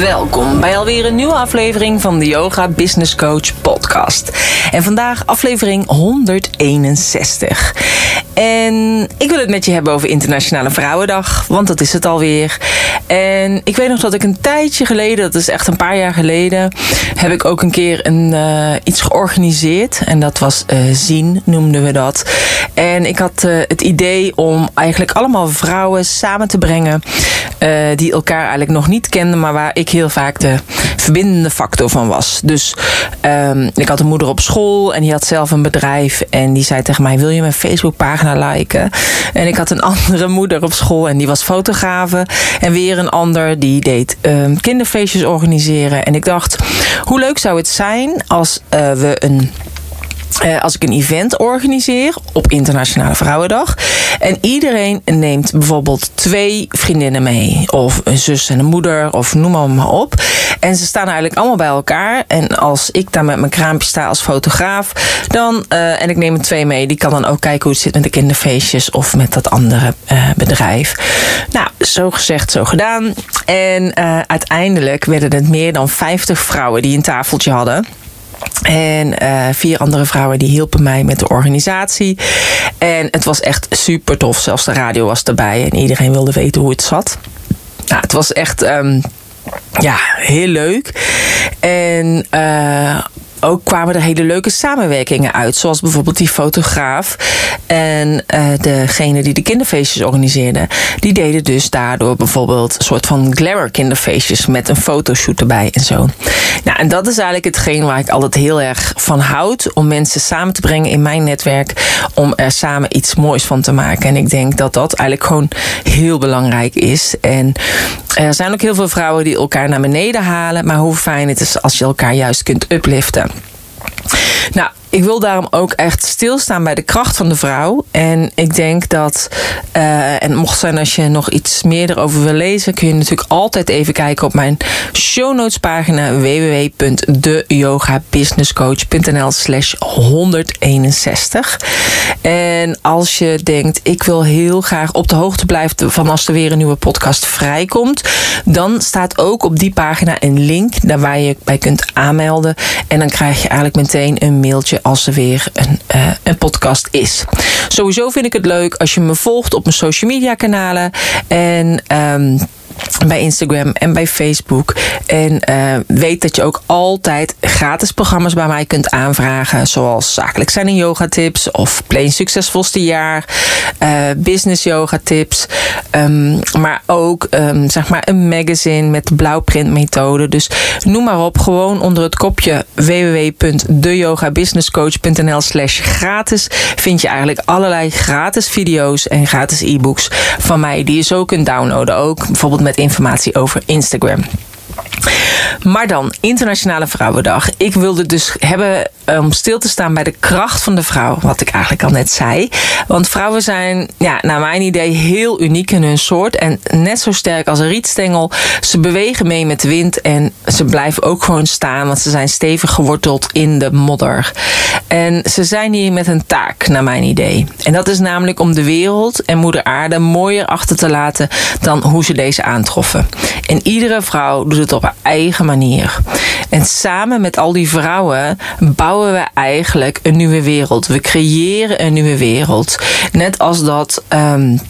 Welkom bij alweer een nieuwe aflevering van de Yoga Business Coach podcast. En vandaag aflevering 161. En ik wil het met je hebben over Internationale Vrouwendag, want dat is het alweer. En ik weet nog dat ik een tijdje geleden, dat is echt een paar jaar geleden, heb ik ook een keer een, uh, iets georganiseerd. En dat was uh, Zien, noemden we dat. En ik had uh, het idee om eigenlijk allemaal vrouwen samen te brengen die elkaar eigenlijk nog niet kenden, maar waar ik heel vaak de verbindende factor van was. Dus um, ik had een moeder op school en die had zelf een bedrijf. En die zei tegen mij: Wil je mijn Facebookpagina liken? En ik had een andere moeder op school en die was fotografe. En weer een ander die deed um, kinderfeestjes organiseren. En ik dacht: Hoe leuk zou het zijn als uh, we een uh, als ik een event organiseer op Internationale Vrouwendag. En iedereen neemt bijvoorbeeld twee vriendinnen mee. Of een zus en een moeder, of noem maar, op. En ze staan eigenlijk allemaal bij elkaar. En als ik daar met mijn kraampje sta als fotograaf, dan, uh, en ik neem er twee mee, die kan dan ook kijken hoe het zit met de kinderfeestjes of met dat andere uh, bedrijf. Nou, zo gezegd, zo gedaan. En uiteindelijk werden het meer dan 50 vrouwen die een tafeltje hadden. En uh, vier andere vrouwen die hielpen mij met de organisatie. En het was echt super tof. Zelfs de radio was erbij en iedereen wilde weten hoe het zat. Nou, het was echt um, ja, heel leuk. En uh, ook kwamen er hele leuke samenwerkingen uit. Zoals bijvoorbeeld die fotograaf en uh, degene die de kinderfeestjes organiseerde. Die deden dus daardoor bijvoorbeeld een soort van glamour kinderfeestjes met een fotoshoot erbij en zo. Nou, en dat is eigenlijk hetgeen waar ik altijd heel erg van houd. Om mensen samen te brengen in mijn netwerk. Om er samen iets moois van te maken. En ik denk dat dat eigenlijk gewoon heel belangrijk is. En er zijn ook heel veel vrouwen die elkaar naar beneden halen. Maar hoe fijn het is als je elkaar juist kunt upliften. Nou, ik wil daarom ook echt stilstaan bij de kracht van de vrouw. En ik denk dat, uh, en mocht zijn als je nog iets meer erover wil lezen, kun je natuurlijk altijd even kijken op mijn show notes pagina www.deyogabusinesscoach.nl slash 161. En als je denkt, ik wil heel graag op de hoogte blijven van als er weer een nieuwe podcast vrijkomt, dan staat ook op die pagina een link daar waar je bij kunt aanmelden. En dan krijg je eigenlijk meteen een mailtje als er weer een, uh, een podcast is. Sowieso vind ik het leuk als je me volgt op mijn social media kanalen. En um, bij Instagram en bij Facebook. En uh, weet dat je ook altijd gratis programma's bij mij kunt aanvragen. Zoals zakelijk zijn en yoga tips. Of plain succesvolste jaar. Uh, business yoga tips. Um, maar ook um, zeg maar een magazine met de blauwprint methode. Dus noem maar op. Gewoon onder het kopje www.deyogabusinesscoach.nl slash gratis. Vind je eigenlijk allerlei gratis video's en gratis e-books van mij. Die je zo kunt downloaden. Ook bijvoorbeeld met informatie over Instagram. Maar dan, Internationale Vrouwendag. Ik wilde dus hebben om stil te staan bij de kracht van de vrouw. Wat ik eigenlijk al net zei. Want vrouwen zijn, ja, naar mijn idee, heel uniek in hun soort. En net zo sterk als een rietstengel. Ze bewegen mee met de wind. En ze blijven ook gewoon staan. Want ze zijn stevig geworteld in de modder. En ze zijn hier met een taak, naar mijn idee. En dat is namelijk om de wereld en moeder aarde mooier achter te laten dan hoe ze deze aantroffen. En iedere vrouw doet het op eigen manier. En samen met al die vrouwen bouwen we eigenlijk een nieuwe wereld. We creëren een nieuwe wereld. Net als dat. Um,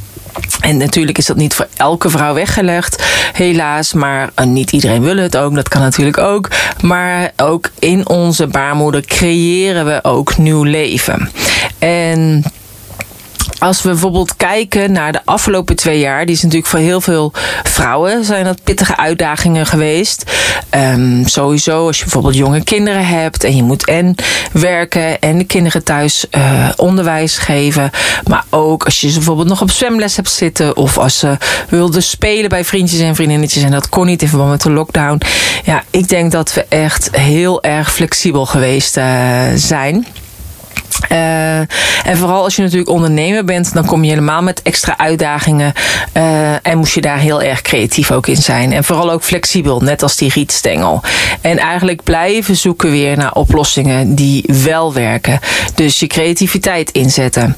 en natuurlijk is dat niet voor elke vrouw weggelegd, helaas. Maar niet iedereen wil het ook, dat kan natuurlijk ook. Maar ook in onze baarmoeder creëren we ook nieuw leven. En als we bijvoorbeeld kijken naar de afgelopen twee jaar, die is natuurlijk voor heel veel vrouwen zijn dat pittige uitdagingen geweest. Um, sowieso als je bijvoorbeeld jonge kinderen hebt en je moet en werken en de kinderen thuis uh, onderwijs geven. Maar ook als je ze bijvoorbeeld nog op zwemles hebt zitten of als ze wilden spelen bij vriendjes en vriendinnetjes en dat kon niet in verband met de lockdown. Ja, ik denk dat we echt heel erg flexibel geweest uh, zijn. Uh, en vooral als je natuurlijk ondernemer bent, dan kom je helemaal met extra uitdagingen. Uh, en moest je daar heel erg creatief ook in zijn. En vooral ook flexibel, net als die rietstengel. En eigenlijk blijven zoeken weer naar oplossingen die wel werken. Dus je creativiteit inzetten.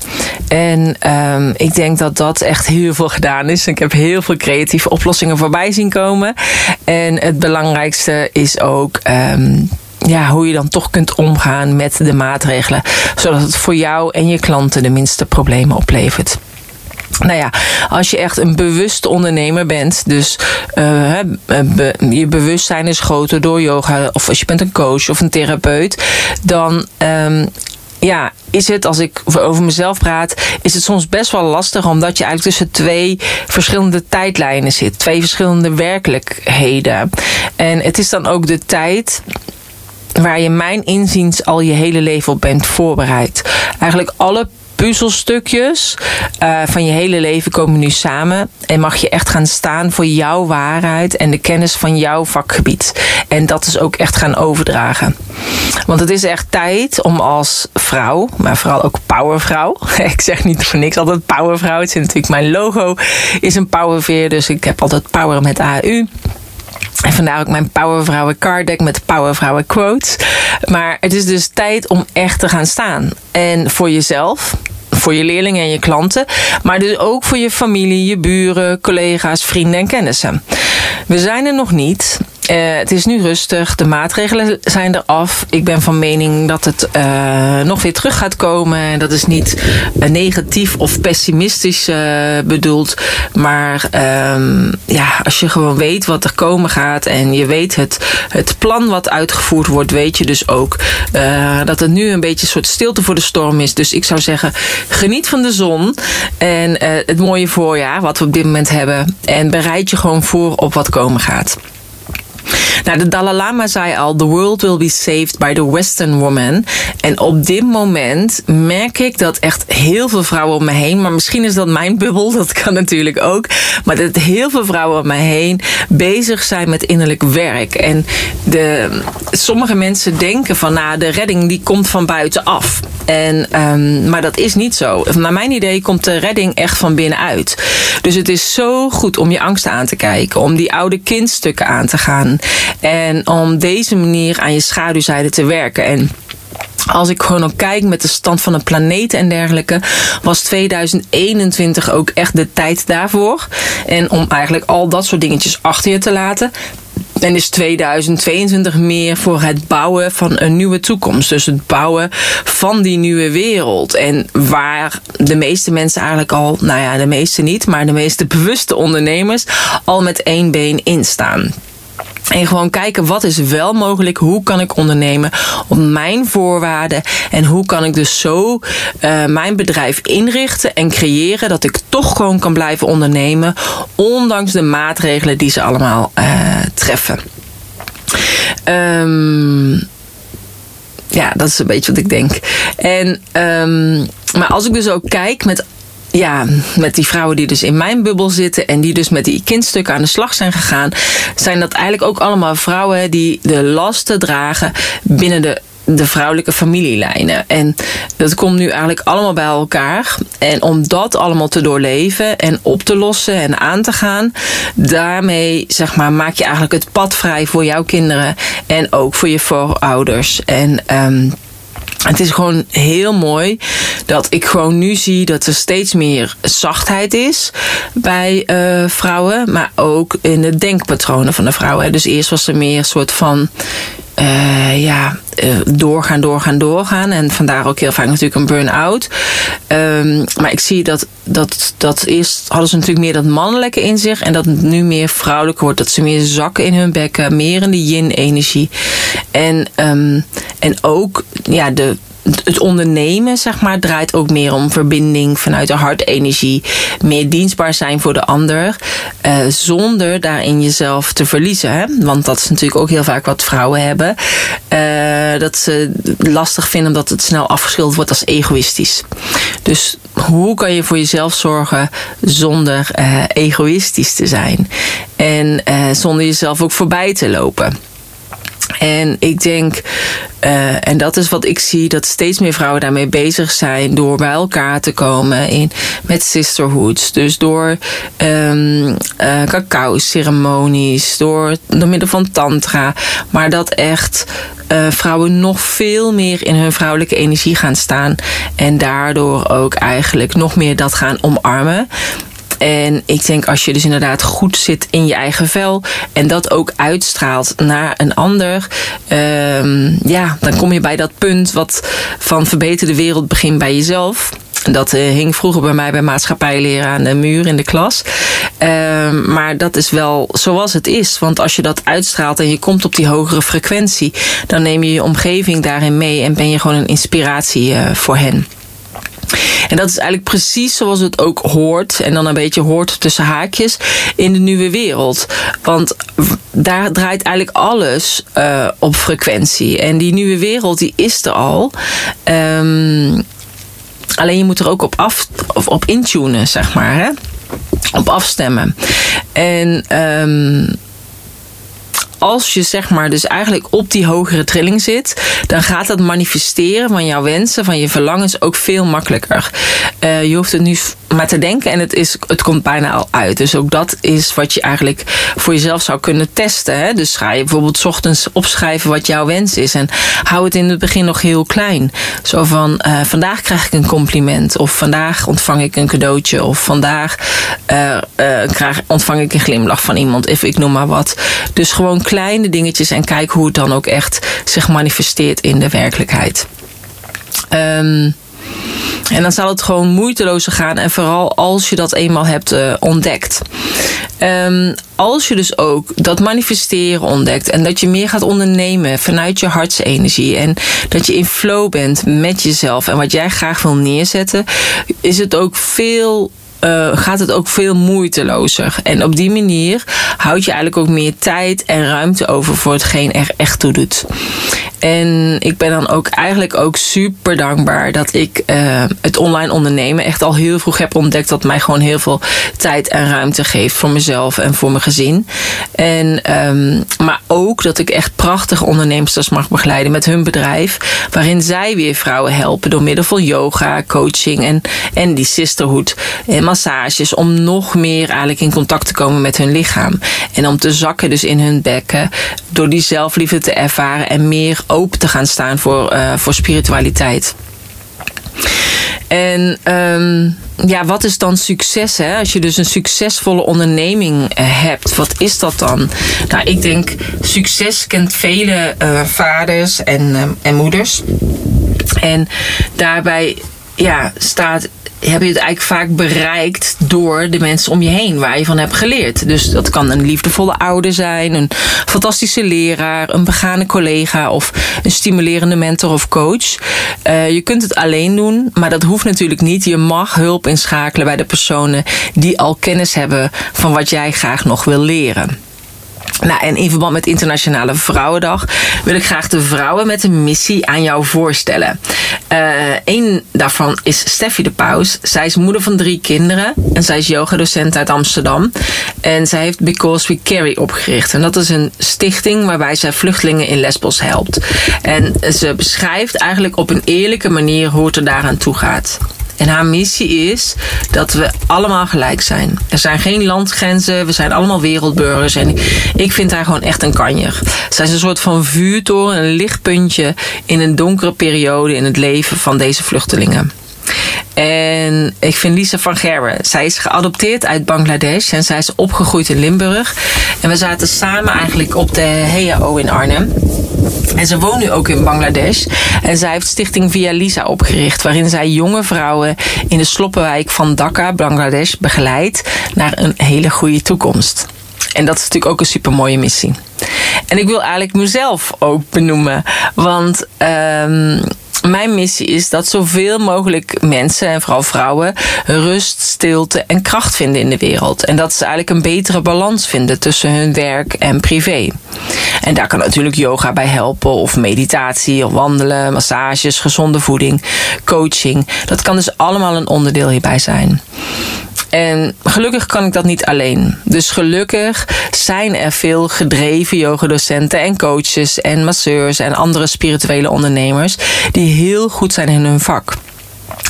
En um, ik denk dat dat echt heel veel gedaan is. Ik heb heel veel creatieve oplossingen voorbij zien komen. En het belangrijkste is ook. Um, ja, hoe je dan toch kunt omgaan met de maatregelen. Zodat het voor jou en je klanten de minste problemen oplevert. Nou ja, als je echt een bewust ondernemer bent, dus uh, be, je bewustzijn is groter door yoga, of als je bent een coach of een therapeut, dan um, ja, is het, als ik over mezelf praat, is het soms best wel lastig, omdat je eigenlijk tussen twee verschillende tijdlijnen zit, twee verschillende werkelijkheden. En het is dan ook de tijd waar je mijn inziens al je hele leven op bent voorbereid. Eigenlijk alle puzzelstukjes uh, van je hele leven komen nu samen. En mag je echt gaan staan voor jouw waarheid en de kennis van jouw vakgebied. En dat is ook echt gaan overdragen. Want het is echt tijd om als vrouw, maar vooral ook powervrouw. ik zeg niet voor niks altijd powervrouw. Het is natuurlijk mijn logo is een powerveer. Dus ik heb altijd power met AU. En vandaar ook mijn Powervrouwen card deck met Powervrouwen quotes. Maar het is dus tijd om echt te gaan staan. En voor jezelf, voor je leerlingen en je klanten, maar dus ook voor je familie, je buren, collega's, vrienden en kennissen. We zijn er nog niet. Uh, het is nu rustig, de maatregelen zijn eraf. Ik ben van mening dat het uh, nog weer terug gaat komen. Dat is niet uh, negatief of pessimistisch bedoeld. Maar um, ja, als je gewoon weet wat er komen gaat en je weet het, het plan wat uitgevoerd wordt, weet je dus ook dat het nu een beetje een soort stilte voor de storm is. Dus ik zou zeggen, geniet van de zon en het mooie voorjaar wat we op dit moment hebben. En bereid je gewoon voor op wat komen gaat. Nou, de Dalai Lama zei al: The world will be saved by the Western woman. En op dit moment merk ik dat echt heel veel vrouwen om me heen, maar misschien is dat mijn bubbel, dat kan natuurlijk ook. Maar dat heel veel vrouwen om me heen bezig zijn met innerlijk werk. En de, sommige mensen denken van, nou, de redding die komt van buitenaf. En, um, maar dat is niet zo. Naar mijn idee komt de redding echt van binnenuit. Dus het is zo goed om je angsten aan te kijken, om die oude kindstukken aan te gaan. En om deze manier aan je schaduwzijde te werken. En als ik gewoon ook kijk met de stand van de planeet en dergelijke, was 2021 ook echt de tijd daarvoor. En om eigenlijk al dat soort dingetjes achter je te laten. En is 2022 meer voor het bouwen van een nieuwe toekomst. Dus het bouwen van die nieuwe wereld. En waar de meeste mensen eigenlijk al, nou ja, de meeste niet, maar de meeste bewuste ondernemers al met één been in staan. En gewoon kijken wat is wel mogelijk, hoe kan ik ondernemen op mijn voorwaarden en hoe kan ik dus zo uh, mijn bedrijf inrichten en creëren dat ik toch gewoon kan blijven ondernemen, ondanks de maatregelen die ze allemaal uh, treffen. Um, ja, dat is een beetje wat ik denk. En, um, maar als ik dus ook kijk met ja, met die vrouwen die dus in mijn bubbel zitten en die dus met die kindstukken aan de slag zijn gegaan, zijn dat eigenlijk ook allemaal vrouwen die de lasten dragen binnen de de vrouwelijke familielijnen. En dat komt nu eigenlijk allemaal bij elkaar. En om dat allemaal te doorleven en op te lossen en aan te gaan, daarmee zeg maar, maak je eigenlijk het pad vrij voor jouw kinderen en ook voor je voorouders. En um, het is gewoon heel mooi dat ik gewoon nu zie dat er steeds meer zachtheid is bij uh, vrouwen, maar ook in de denkpatronen van de vrouwen. Dus eerst was er meer een soort van uh, ja, uh, doorgaan, doorgaan, doorgaan. En vandaar ook heel vaak natuurlijk een burn-out. Um, maar ik zie dat, dat, dat eerst hadden ze natuurlijk meer dat mannelijke in zich. En dat het nu meer vrouwelijk wordt. Dat ze meer zakken in hun bekken. Meer in de yin-energie. En, um, en ook ja, de, het ondernemen, zeg maar, draait ook meer om verbinding vanuit de hartenergie. Meer dienstbaar zijn voor de ander. Uh, zonder daarin jezelf te verliezen. Hè? Want dat is natuurlijk ook heel vaak wat vrouwen hebben. Uh, dat ze lastig vinden omdat het snel afgeschilderd wordt als egoïstisch. Dus hoe kan je voor jezelf zorgen zonder uh, egoïstisch te zijn? En zonder jezelf ook voorbij te lopen. En ik denk, uh, en dat is wat ik zie, dat steeds meer vrouwen daarmee bezig zijn door bij elkaar te komen in, met sisterhoods. Dus door um, cacao-ceremonies, door, door middel van tantra. Maar dat echt uh, vrouwen nog veel meer in hun vrouwelijke energie gaan staan. En daardoor ook eigenlijk nog meer dat gaan omarmen. En ik denk als je dus inderdaad goed zit in je eigen vel en dat ook uitstraalt naar een ander, um, ja, dan kom je bij dat punt wat van verbeter de wereld begint bij jezelf. Dat uh, hing vroeger bij mij bij maatschappijleren aan de muur in de klas. Uh, maar dat is wel zoals het is. Want als je dat uitstraalt en je komt op die hogere frequentie, dan neem je je omgeving daarin mee en ben je gewoon een inspiratie uh, voor hen. En dat is eigenlijk precies zoals het ook hoort. En dan een beetje hoort tussen haakjes in de nieuwe wereld. Want daar draait eigenlijk alles uh, op frequentie. En die nieuwe wereld die is er al. Um, alleen je moet er ook op, af, of op intunen, zeg maar. Hè? Op afstemmen. En um, als je zeg maar dus eigenlijk op die hogere trilling zit, dan gaat dat manifesteren van jouw wensen, van je verlangens ook veel makkelijker. Uh, je hoeft het nu maar te denken en het, is, het komt bijna al uit. Dus ook dat is wat je eigenlijk voor jezelf zou kunnen testen. Hè? Dus ga je bijvoorbeeld ochtends opschrijven wat jouw wens is en hou het in het begin nog heel klein. Zo van uh, vandaag krijg ik een compliment of vandaag ontvang ik een cadeautje of vandaag uh, krijg, ontvang ik een glimlach van iemand, if ik noem maar wat. Dus gewoon kleine dingetjes en kijk hoe het dan ook echt zich manifesteert in de werkelijkheid. Um, en dan zal het gewoon moeitelozer gaan. En vooral als je dat eenmaal hebt uh, ontdekt. Um, als je dus ook dat manifesteren ontdekt en dat je meer gaat ondernemen vanuit je hartsenergie en dat je in flow bent met jezelf en wat jij graag wil neerzetten, is het ook veel uh, gaat het ook veel moeitelozer. En op die manier houd je eigenlijk ook meer tijd en ruimte over voor hetgeen er echt toe doet. En ik ben dan ook eigenlijk ook super dankbaar dat ik uh, het online ondernemen echt al heel vroeg heb ontdekt dat mij gewoon heel veel tijd en ruimte geeft voor mezelf en voor mijn gezin. En, um, maar ook dat ik echt prachtige ondernemers mag begeleiden met hun bedrijf, waarin zij weer vrouwen helpen door middel van yoga, coaching en, en die sisterhood en massages om nog meer eigenlijk in contact te komen met hun lichaam. En om te zakken dus in hun bekken door die zelfliefde te ervaren en meer open te gaan staan voor, uh, voor spiritualiteit. En um, ja, wat is dan succes? Hè? Als je dus een succesvolle onderneming uh, hebt, wat is dat dan? Nou, ik denk succes kent vele uh, vaders en, uh, en moeders. En daarbij ja, staat heb je het eigenlijk vaak bereikt door de mensen om je heen waar je van hebt geleerd. Dus dat kan een liefdevolle ouder zijn, een fantastische leraar, een begane collega of een stimulerende mentor of coach. Uh, je kunt het alleen doen, maar dat hoeft natuurlijk niet. Je mag hulp inschakelen bij de personen die al kennis hebben van wat jij graag nog wil leren. Nou, en in verband met Internationale Vrouwendag wil ik graag de vrouwen met een missie aan jou voorstellen. Eén uh, daarvan is Steffi de Paus. Zij is moeder van drie kinderen en zij is yogadocent uit Amsterdam. En zij heeft Because We Carry opgericht. En dat is een stichting waarbij zij vluchtelingen in Lesbos helpt. En ze beschrijft eigenlijk op een eerlijke manier hoe het er daaraan toe gaat. En haar missie is dat we allemaal gelijk zijn. Er zijn geen landgrenzen, we zijn allemaal wereldburgers. En ik vind haar gewoon echt een kanjer. Zij is een soort van vuurtoren, een lichtpuntje in een donkere periode in het leven van deze vluchtelingen. En ik vind Lisa van Gerwen. Zij is geadopteerd uit Bangladesh en zij is opgegroeid in Limburg. En we zaten samen eigenlijk op de HEAO in Arnhem. En ze woont nu ook in Bangladesh. En zij heeft Stichting Via Lisa opgericht, waarin zij jonge vrouwen in de sloppenwijk van Dhaka, Bangladesh, begeleidt naar een hele goede toekomst. En dat is natuurlijk ook een super mooie missie. En ik wil eigenlijk mezelf ook benoemen. Want um, mijn missie is dat zoveel mogelijk mensen en vooral vrouwen rust, stilte en kracht vinden in de wereld. En dat ze eigenlijk een betere balans vinden tussen hun werk en privé. En daar kan natuurlijk yoga bij helpen, of meditatie, of wandelen, massages, gezonde voeding, coaching. Dat kan dus allemaal een onderdeel hierbij zijn. En gelukkig kan ik dat niet alleen. Dus gelukkig zijn er veel gedreven yogadocenten en coaches en masseurs en andere spirituele ondernemers die heel goed zijn in hun vak.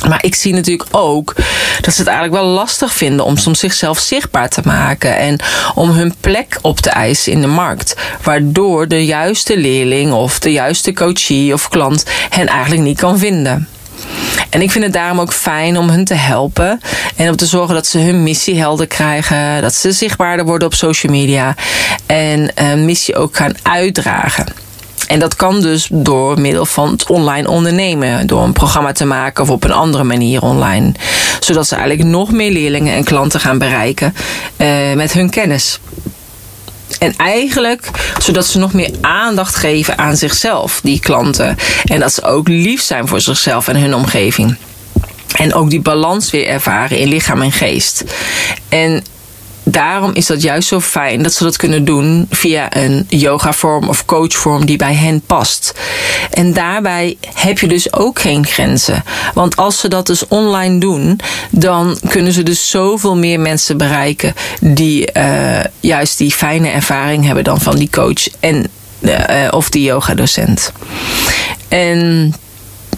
Maar ik zie natuurlijk ook dat ze het eigenlijk wel lastig vinden om soms zichzelf zichtbaar te maken en om hun plek op te eisen in de markt. Waardoor de juiste leerling of de juiste coachie of klant hen eigenlijk niet kan vinden. En ik vind het daarom ook fijn om hun te helpen en om te zorgen dat ze hun missie helder krijgen, dat ze zichtbaarder worden op social media en een missie ook gaan uitdragen. En dat kan dus door middel van het online ondernemen. Door een programma te maken of op een andere manier online. Zodat ze eigenlijk nog meer leerlingen en klanten gaan bereiken uh, met hun kennis. En eigenlijk zodat ze nog meer aandacht geven aan zichzelf, die klanten. En dat ze ook lief zijn voor zichzelf en hun omgeving. En ook die balans weer ervaren in lichaam en geest. En daarom is dat juist zo fijn dat ze dat kunnen doen via een yogavorm of coachvorm die bij hen past. En daarbij heb je dus ook geen grenzen. Want als ze dat dus online doen, dan kunnen ze dus zoveel meer mensen bereiken die uh, juist die fijne ervaring hebben dan van die coach en uh, of die yogadocent. En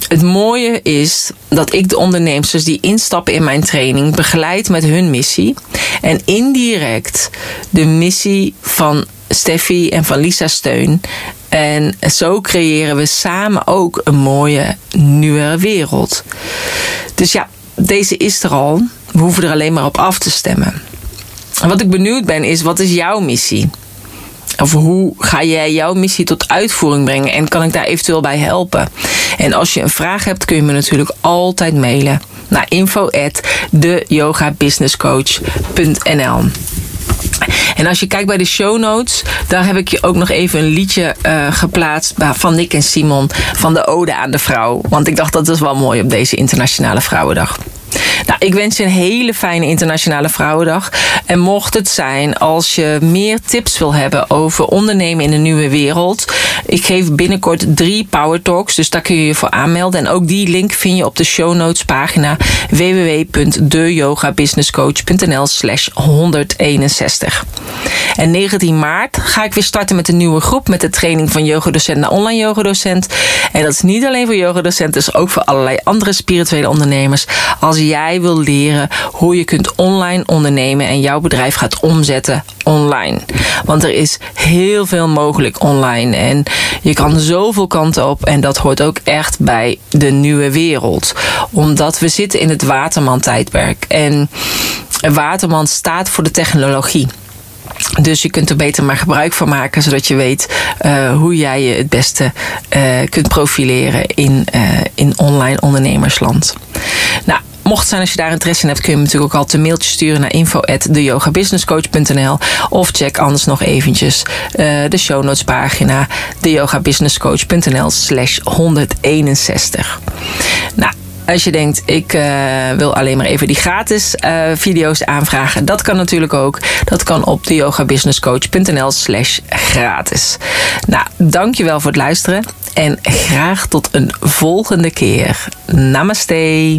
het mooie is dat ik de ondernemers die instappen in mijn training begeleid met hun missie. En indirect de missie van Steffi en van Lisa steun. En zo creëren we samen ook een mooie nieuwe wereld. Dus ja, deze is er al. We hoeven er alleen maar op af te stemmen. En wat ik benieuwd ben is, wat is jouw missie? Of hoe ga jij jouw missie tot uitvoering brengen en kan ik daar eventueel bij helpen? En als je een vraag hebt, kun je me natuurlijk altijd mailen naar info at. En als je kijkt bij de show notes, daar heb ik je ook nog even een liedje uh, geplaatst van Nick en Simon van de Ode aan de Vrouw. Want ik dacht dat is wel mooi op deze Internationale Vrouwendag. Nou, ik wens je een hele fijne Internationale Vrouwendag. En mocht het zijn als je meer tips wil hebben over ondernemen in de nieuwe wereld. Ik geef binnenkort drie Power Talks, dus daar kun je je voor aanmelden. En ook die link vind je op de show notes pagina www.deyogabusinesscoach.nl slash 161. En 19 maart ga ik weer starten met een nieuwe groep met de training van yogadocent naar online yogadocent. En dat is niet alleen voor yogadocenten, dus ook voor allerlei andere spirituele ondernemers. Als jij wil leren hoe je kunt online ondernemen en jouw bedrijf gaat omzetten online. Want er is heel veel mogelijk online en je kan zoveel kanten op en dat hoort ook echt bij de nieuwe wereld. Omdat we zitten in het Waterman tijdperk en Waterman staat voor de technologie. Dus je kunt er beter maar gebruik van maken, zodat je weet uh, hoe jij je het beste uh, kunt profileren in, uh, in online ondernemersland. Nou, mocht zijn als je daar interesse in hebt, kun je natuurlijk ook altijd een mailtje sturen naar info@deyogabusinesscoach.nl of check anders nog eventjes de show notes pagina deyogabusinesscoach.nl slash 161. Nou, als je denkt, ik uh, wil alleen maar even die gratis uh, video's aanvragen. Dat kan natuurlijk ook. Dat kan op deyogabusinesscoach.nl slash gratis. Nou, dankjewel voor het luisteren. En graag tot een volgende keer. Namaste.